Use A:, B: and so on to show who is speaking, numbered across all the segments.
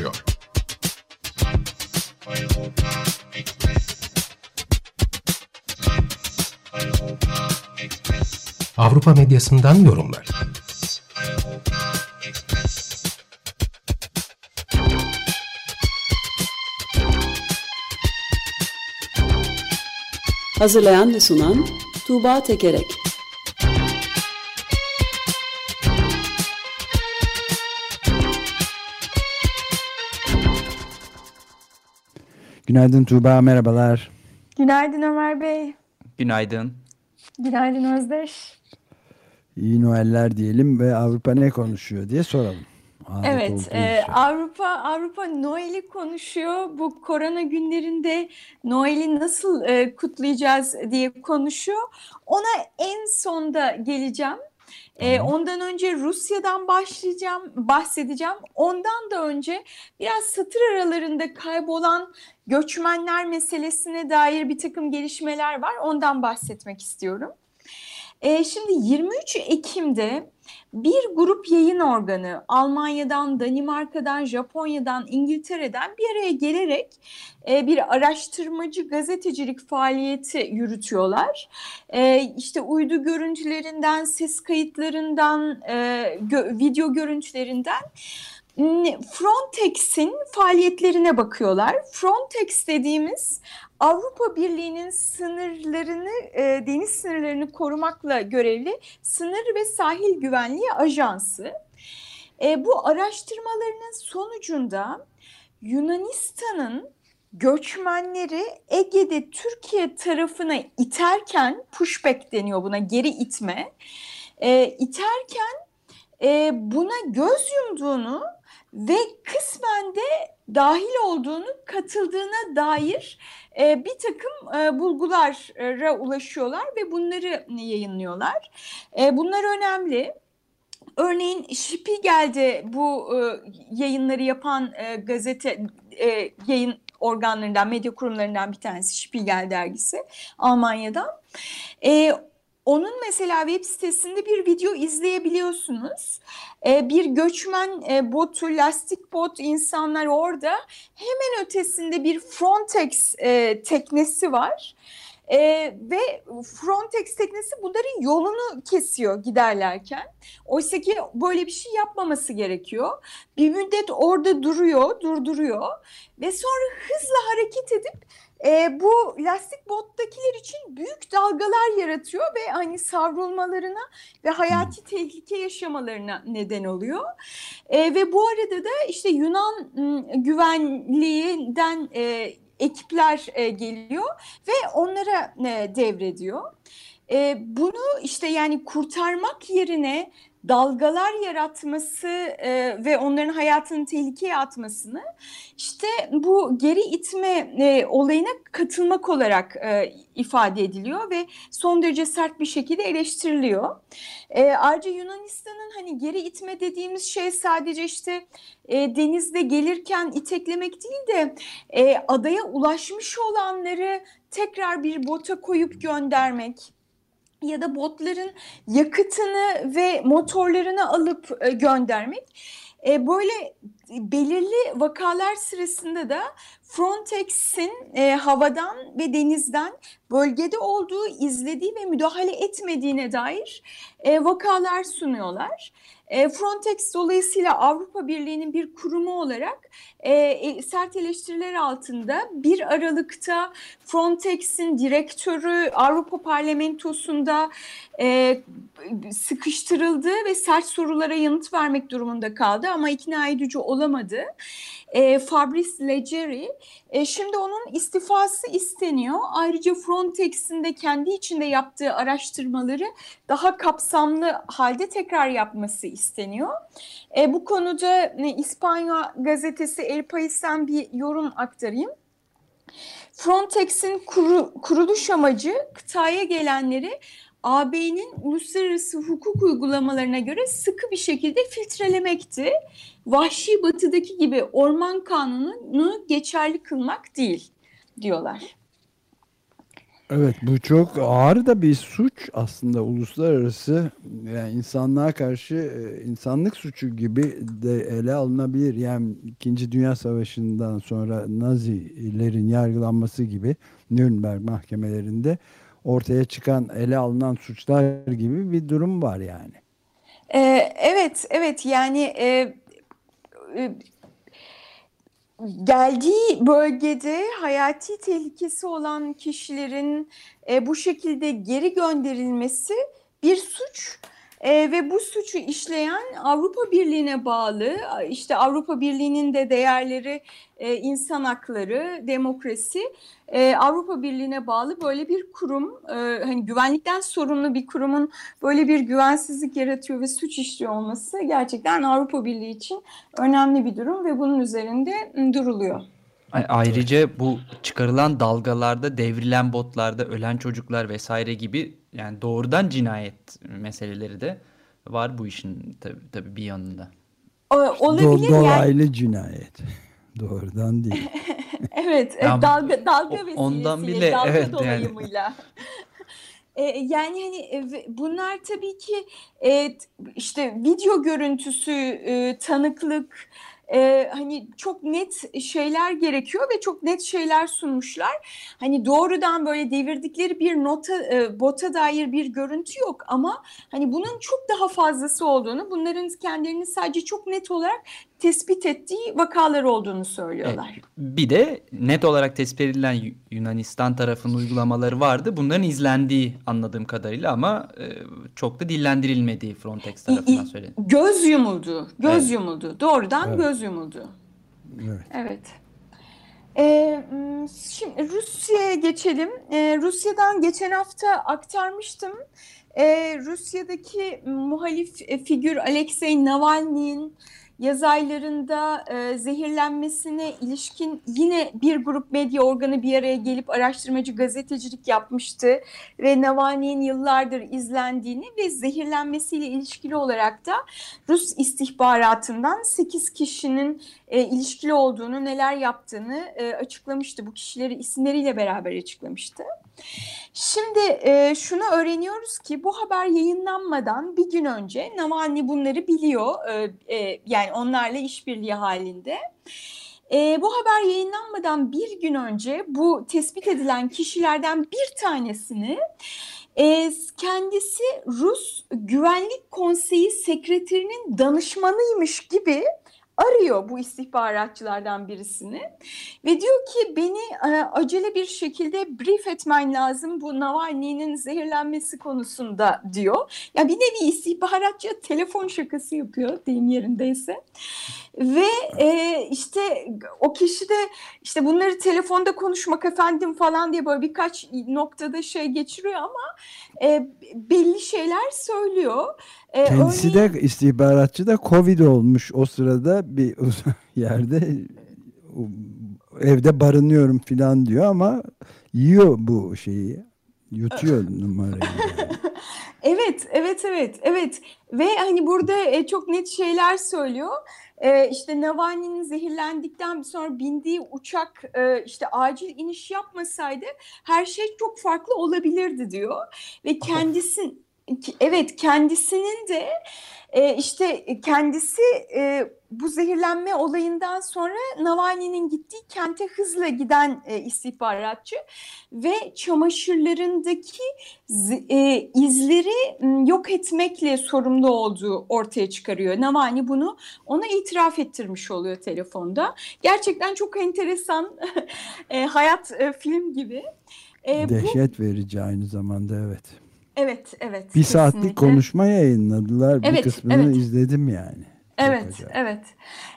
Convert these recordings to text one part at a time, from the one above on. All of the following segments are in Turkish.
A: Konuşuyor? Avrupa medyasından yorumlar.
B: Hazırlayan ve sunan Tuğba Tekerek
C: Günaydın Tuğba, merhabalar.
D: Günaydın Ömer Bey.
E: Günaydın.
D: Günaydın Özdeş.
C: İyi Noeller diyelim ve Avrupa ne konuşuyor diye soralım.
D: Adet evet, e, Avrupa Avrupa Noel'i konuşuyor. Bu korona günlerinde Noel'i nasıl e, kutlayacağız diye konuşuyor. Ona en sonda geleceğim. E, ondan önce Rusya'dan başlayacağım, bahsedeceğim. Ondan da önce biraz satır aralarında kaybolan göçmenler meselesine dair bir takım gelişmeler var. Ondan bahsetmek istiyorum. E, şimdi 23 Ekim'de bir grup yayın organı Almanya'dan, Danimarka'dan, Japonya'dan, İngiltere'den bir araya gelerek e, bir araştırmacı gazetecilik faaliyeti yürütüyorlar. E, işte uydu görüntülerinden, ses kayıtlarından, e, gö video görüntülerinden Frontex'in faaliyetlerine bakıyorlar. Frontex dediğimiz Avrupa Birliği'nin sınırlarını, e, deniz sınırlarını korumakla görevli Sınır ve Sahil Güvenliği Ajansı. E, bu araştırmalarının sonucunda Yunanistan'ın göçmenleri Ege'de Türkiye tarafına iterken, pushback deniyor buna, geri itme, e, iterken e, buna göz yumduğunu ve kısmen de dahil olduğunu, katıldığına dair e, bir takım e, bulgulara ulaşıyorlar ve bunları yayınlıyorlar. E, bunlar önemli. Örneğin Spiegel'de bu e, yayınları yapan e, gazete e, yayın organlarından, medya kurumlarından bir tanesi Spiegel dergisi Almanya'dan. E, onun mesela web sitesinde bir video izleyebiliyorsunuz. Ee, bir göçmen e, botu, lastik bot insanlar orada. Hemen ötesinde bir Frontex e, teknesi var. E, ve Frontex teknesi bunların yolunu kesiyor giderlerken. Oysa ki böyle bir şey yapmaması gerekiyor. Bir müddet orada duruyor, durduruyor ve sonra hızla hareket edip e, bu lastik bottakiler için büyük dalgalar yaratıyor ve hani savrulmalarına ve hayati tehlike yaşamalarına neden oluyor. E, ve bu arada da işte Yunan güvenliğinden e, ekipler e, geliyor ve onlara e, devrediyor. E, bunu işte yani kurtarmak yerine dalgalar yaratması e, ve onların hayatını tehlikeye atmasını işte bu geri itme e, olayına katılmak olarak e, ifade ediliyor ve son derece sert bir şekilde eleştiriliyor. E, ayrıca Yunanistan'ın hani geri itme dediğimiz şey sadece işte e, denizde gelirken iteklemek değil de e, adaya ulaşmış olanları tekrar bir bota koyup göndermek ya da botların yakıtını ve motorlarını alıp e, göndermek. E, böyle belirli vakalar sırasında da Frontex'in e, havadan ve denizden bölgede olduğu, izlediği ve müdahale etmediğine dair e, vakalar sunuyorlar. E, Frontex dolayısıyla Avrupa Birliği'nin bir kurumu olarak e, e sert eleştiriler altında bir Aralık'ta Frontex'in direktörü Avrupa Parlamentosu'nda e, sıkıştırıldı ve sert sorulara yanıt vermek durumunda kaldı ama ikna edici olamadı. E, Fabrice Leggeri e, şimdi onun istifası isteniyor. Ayrıca Frontex'in de kendi içinde yaptığı araştırmaları daha kapsamlı halde tekrar yapması isteniyor. E, bu konuda e, İspanya gazetesi El País'ten bir yorum aktarayım. Frontex'in kuru, kuruluş amacı kıtaya gelenleri AB'nin uluslararası hukuk uygulamalarına göre sıkı bir şekilde filtrelemekti. Vahşi batıdaki gibi orman kanununu geçerli kılmak değil diyorlar.
C: Evet bu çok ağır da bir suç aslında uluslararası yani insanlığa karşı e, insanlık suçu gibi de ele alınabilir. Yani 2. Dünya Savaşı'ndan sonra Nazilerin yargılanması gibi Nürnberg mahkemelerinde ortaya çıkan ele alınan suçlar gibi bir durum var yani.
D: Ee, evet, evet yani e, e, geldiği bölgede hayati tehlikesi olan kişilerin e, bu şekilde geri gönderilmesi bir suç. E, ve bu suçu işleyen Avrupa Birliği'ne bağlı, işte Avrupa Birliği'nin de değerleri e, insan hakları, demokrasi, e, Avrupa Birliği'ne bağlı böyle bir kurum, e, hani güvenlikten sorumlu bir kurumun böyle bir güvensizlik yaratıyor ve suç işliyor olması gerçekten Avrupa Birliği için önemli bir durum ve bunun üzerinde duruluyor.
E: Ayrıca bu çıkarılan dalgalarda, devrilen botlarda ölen çocuklar vesaire gibi yani doğrudan cinayet meseleleri de var bu işin tabii, tabii bir yanında.
C: Olabilir Do dolaylı yani. cinayet. Doğrudan değil.
D: evet, yani, dalga dalga vesilesiyle,
E: ondan bile
D: dalga
E: evet
D: dolayımıyla. Yani. E, yani hani e, bunlar tabii ki e, işte video görüntüsü, tanıklık, e, hani çok net şeyler gerekiyor ve çok net şeyler sunmuşlar. Hani doğrudan böyle devirdikleri bir nota e, bota dair bir görüntü yok ama hani bunun çok daha fazlası olduğunu, bunların kendilerini sadece çok net olarak tespit ettiği vakalar olduğunu söylüyorlar. Evet,
E: bir de net olarak tespit edilen Yunanistan tarafının uygulamaları vardı. Bunların izlendiği anladığım kadarıyla ama e, çok da dillendirilmediği Frontex tarafından söyledi.
D: Göz yumuldu. Göz evet. yumuldu. Doğrudan evet. göz yumuldu. Evet. Evet. Ee, şimdi Rusya'ya geçelim. Ee, Rusya'dan geçen hafta aktarmıştım. Ee, Rusya'daki muhalif figür Alexei Navalny'in yaz aylarında e, zehirlenmesine ilişkin yine bir grup medya organı bir araya gelip araştırmacı gazetecilik yapmıştı ve Navalny'nin yıllardır izlendiğini ve zehirlenmesiyle ilişkili olarak da Rus istihbaratından 8 kişinin e, ilişkili olduğunu, neler yaptığını e, açıklamıştı. Bu kişileri isimleriyle beraber açıklamıştı. Şimdi e, şunu öğreniyoruz ki bu haber yayınlanmadan bir gün önce Navalny bunları biliyor. E, e, yani onlarla işbirliği halinde. E, bu haber yayınlanmadan bir gün önce bu tespit edilen kişilerden bir tanesini e, kendisi Rus Güvenlik Konseyi Sekreterinin danışmanıymış gibi arıyor bu istihbaratçılardan birisini ve diyor ki beni e, acele bir şekilde brief etmen lazım bu Navalny'nin zehirlenmesi konusunda diyor. Ya bir nevi istihbaratçı telefon şakası yapıyor deyim yerindeyse. Ve e, işte o kişi de işte bunları telefonda konuşmak efendim falan diye böyle birkaç noktada şey geçiriyor ama e, belli şeyler söylüyor.
C: E, Kendisi örneğin, de istihbaratçı da Covid olmuş o sırada bir yerde evde barınıyorum falan diyor ama yiyor bu şeyi yutuyor numarayı. Yani.
D: Evet, evet, evet, evet. Ve hani burada e, çok net şeyler söylüyor. E, işte Navalny'nin zehirlendikten sonra bindiği uçak e, işte acil iniş yapmasaydı her şey çok farklı olabilirdi diyor. Ve kendisi evet kendisinin de e, işte kendisi e, bu zehirlenme olayından sonra Navalny'nin gittiği kente hızla giden e, istihbaratçı ve çamaşırlarındaki e, izleri yok etmekle sorumlu olduğu ortaya çıkarıyor. Navalny bunu ona itiraf ettirmiş oluyor telefonda. Gerçekten çok enteresan e, hayat e, film gibi.
C: E, Dehşet bu, verici aynı zamanda evet.
D: Evet, evet.
C: Bir kesinlikle. saatlik konuşma yayınladılar. Evet, bir kısmını evet. izledim yani.
D: Evet, evet.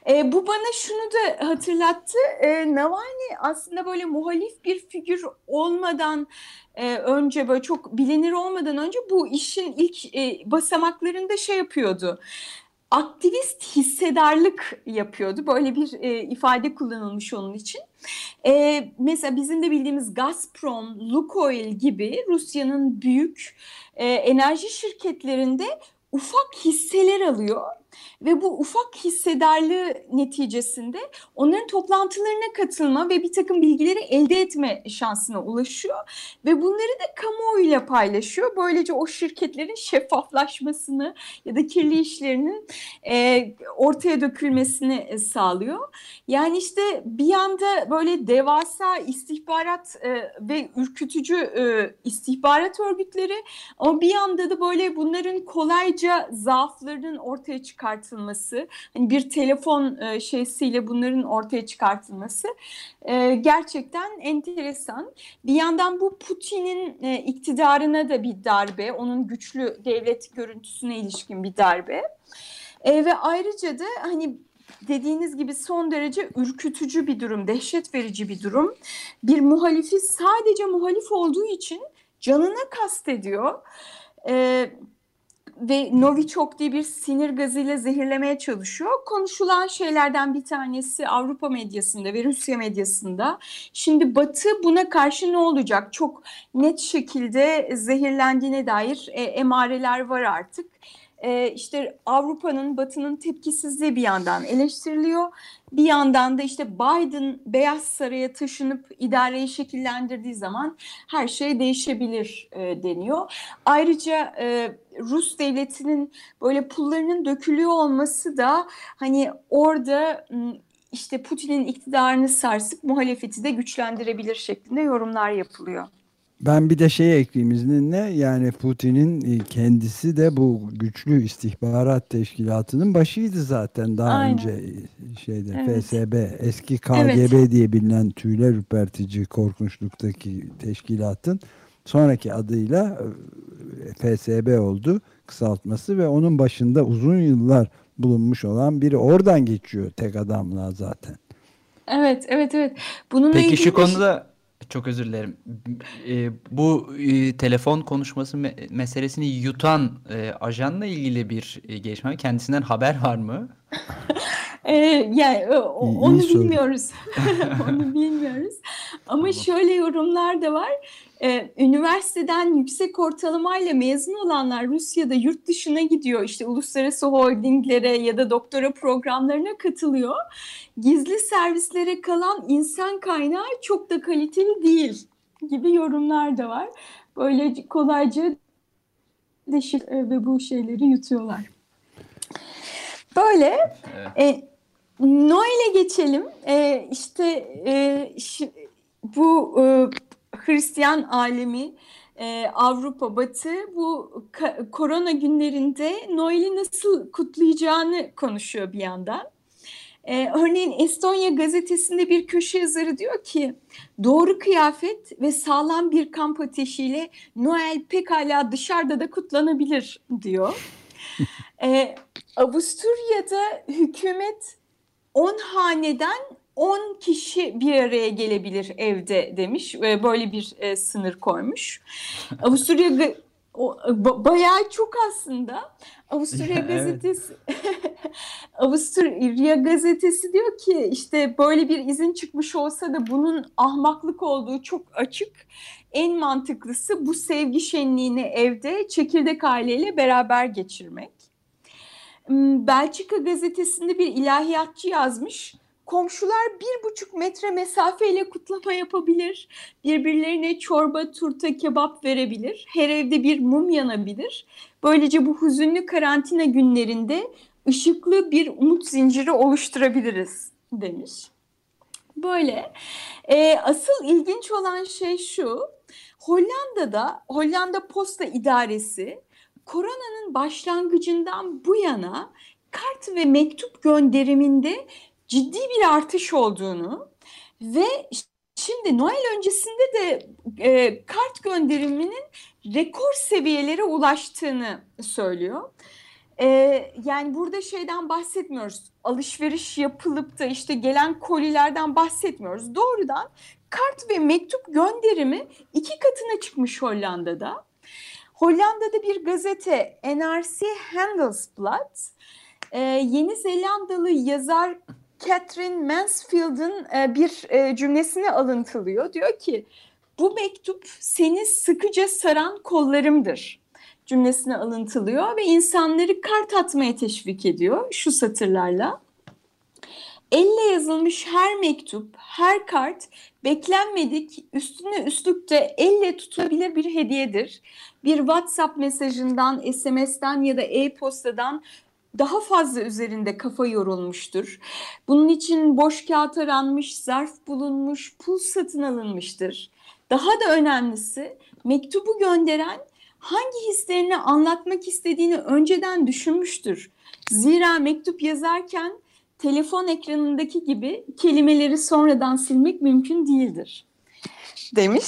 D: E, bu bana şunu da hatırlattı. E, Navalny aslında böyle muhalif bir figür olmadan e, önce böyle çok bilinir olmadan önce bu işin ilk e, basamaklarında şey yapıyordu aktivist hissedarlık yapıyordu. Böyle bir e, ifade kullanılmış onun için. E, mesela bizim de bildiğimiz Gazprom, Lukoil gibi Rusya'nın büyük e, enerji şirketlerinde ufak hisseler alıyor ve bu ufak hissedarlığı neticesinde onların toplantılarına katılma ve bir takım bilgileri elde etme şansına ulaşıyor ve bunları da kamuoyuyla paylaşıyor. Böylece o şirketlerin şeffaflaşmasını ya da kirli işlerinin e, ortaya dökülmesini e, sağlıyor. Yani işte bir yanda böyle devasa istihbarat e, ve ürkütücü e, istihbarat örgütleri ama bir yanda da böyle bunların kolayca zaaflarının ortaya çıkartılması, hani bir telefon e, şeysiyle bunların ortaya çıkartılması e, gerçekten enteresan. Bir yandan bu Putin'in e, iktidarına da bir darbe, onun güçlü devlet görüntüsüne ilişkin bir darbe. E, ve ayrıca da hani dediğiniz gibi son derece ürkütücü bir durum, dehşet verici bir durum. Bir muhalifi sadece muhalif olduğu için canına kastediyor. Ee, ve Novichok diye bir sinir gazıyla zehirlemeye çalışıyor. Konuşulan şeylerden bir tanesi Avrupa medyasında ve Rusya medyasında. Şimdi Batı buna karşı ne olacak? Çok net şekilde zehirlendiğine dair e, emareler var artık e, işte Avrupa'nın, Batı'nın tepkisizliği bir yandan eleştiriliyor. Bir yandan da işte Biden Beyaz Saray'a taşınıp idareyi şekillendirdiği zaman her şey değişebilir e, deniyor. Ayrıca e, Rus devletinin böyle pullarının dökülüyor olması da hani orada işte Putin'in iktidarını sarsıp muhalefeti de güçlendirebilir şeklinde yorumlar yapılıyor.
C: Ben bir de şey ekleyeyim izninle yani Putin'in e, kendisi de bu güçlü istihbarat teşkilatının başıydı zaten daha Aynen. önce e, şeyde evet. FSB eski KGB evet. diye bilinen tüyler ürpertici korkunçluktaki teşkilatın sonraki adıyla e, FSB oldu kısaltması ve onun başında uzun yıllar bulunmuş olan biri oradan geçiyor tek adamla zaten.
D: Evet evet evet. Bununla
E: Peki şu konuda çok özür dilerim. E, bu e, telefon konuşması me meselesini yutan e, ajanla ilgili bir e, gelişme kendisinden haber var mı?
D: e, yani o, onu bilmiyoruz. onu bilmiyoruz. Ama tamam. şöyle yorumlar da var. Ee, üniversiteden yüksek ortalamayla mezun olanlar Rusya'da yurt dışına gidiyor. İşte uluslararası holdinglere ya da doktora programlarına katılıyor. Gizli servislere kalan insan kaynağı çok da kaliteli değil gibi yorumlar da var. Böyle kolayca deşir e, ve bu şeyleri yutuyorlar. Böyle evet. e, Noel'e geçelim. E, işte e, bu e, Hristiyan alemi e, Avrupa Batı bu korona günlerinde Noel'i nasıl kutlayacağını konuşuyor bir yandan. Ee, örneğin Estonya gazetesinde bir köşe yazarı diyor ki doğru kıyafet ve sağlam bir kamp ateşiyle Noel pekala dışarıda da kutlanabilir diyor. ee, Avusturya'da hükümet 10 haneden 10 kişi bir araya gelebilir evde demiş. Böyle bir e, sınır koymuş. Avusturya o, bayağı çok aslında. Avusturya gazetesi Avusturya gazetesi diyor ki işte böyle bir izin çıkmış olsa da bunun ahmaklık olduğu çok açık. En mantıklısı bu sevgi şenliğini evde çekirdek aileyle beraber geçirmek. Hmm, Belçika gazetesinde bir ilahiyatçı yazmış komşular bir buçuk metre mesafeyle kutlama yapabilir. Birbirlerine çorba, turta, kebap verebilir. Her evde bir mum yanabilir. Böylece bu hüzünlü karantina günlerinde ışıklı bir umut zinciri oluşturabiliriz demiş. Böyle. E, asıl ilginç olan şey şu. Hollanda'da Hollanda Posta İdaresi koronanın başlangıcından bu yana kart ve mektup gönderiminde ciddi bir artış olduğunu ve şimdi Noel öncesinde de e, kart gönderiminin rekor seviyelere ulaştığını söylüyor. E, yani burada şeyden bahsetmiyoruz. Alışveriş yapılıp da işte gelen kolilerden bahsetmiyoruz. Doğrudan kart ve mektup gönderimi iki katına çıkmış Hollanda'da. Hollanda'da bir gazete NRC Handelsblad e, Yeni Zelandalı yazar Catherine Mansfield'ın e, bir e, cümlesini alıntılıyor. Diyor ki bu mektup seni sıkıca saran kollarımdır. cümlesine alıntılıyor ve insanları kart atmaya teşvik ediyor şu satırlarla. Elle yazılmış her mektup, her kart beklenmedik, üstüne üstlük de elle tutulabilir bir hediyedir. Bir WhatsApp mesajından, SMS'den ya da e-postadan daha fazla üzerinde kafa yorulmuştur. Bunun için boş kağıt aranmış, zarf bulunmuş, pul satın alınmıştır. Daha da önemlisi mektubu gönderen hangi hislerini anlatmak istediğini önceden düşünmüştür. Zira mektup yazarken telefon ekranındaki gibi kelimeleri sonradan silmek mümkün değildir. Demiş.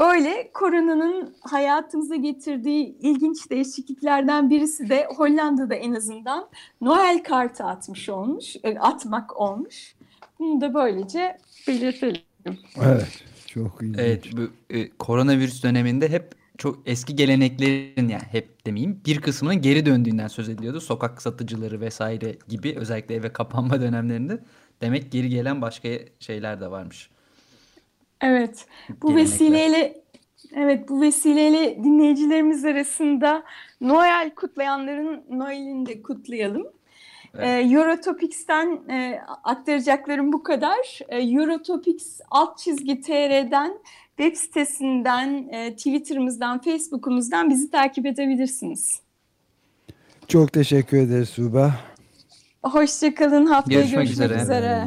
D: Böyle koronanın hayatımıza getirdiği ilginç değişikliklerden birisi de Hollanda'da en azından Noel kartı atmış olmuş, e, atmak olmuş. Bunu da böylece belirtelim.
C: Evet, çok ilginç.
E: Evet, bu e, koronavirüs döneminde hep çok eski geleneklerin yani hep demeyeyim bir kısmının geri döndüğünden söz ediliyordu. Sokak satıcıları vesaire gibi özellikle eve kapanma dönemlerinde demek geri gelen başka şeyler de varmış.
D: Evet. Bu
E: Gelenekler.
D: vesileyle evet bu vesileyle dinleyicilerimiz arasında Noel kutlayanların Noel'ini de kutlayalım.
E: Evet.
D: Ee, Eurotopics'ten e, aktaracaklarım bu kadar. Ee, Eurotopics alt çizgi TR'den web sitesinden, e, Twitter'ımızdan, Facebook'umuzdan bizi takip edebilirsiniz.
C: Çok teşekkür ederiz Suba.
D: Hoşçakalın. Haftaya
E: Görüşmek
D: görüşmek,
E: üzere.
D: üzere.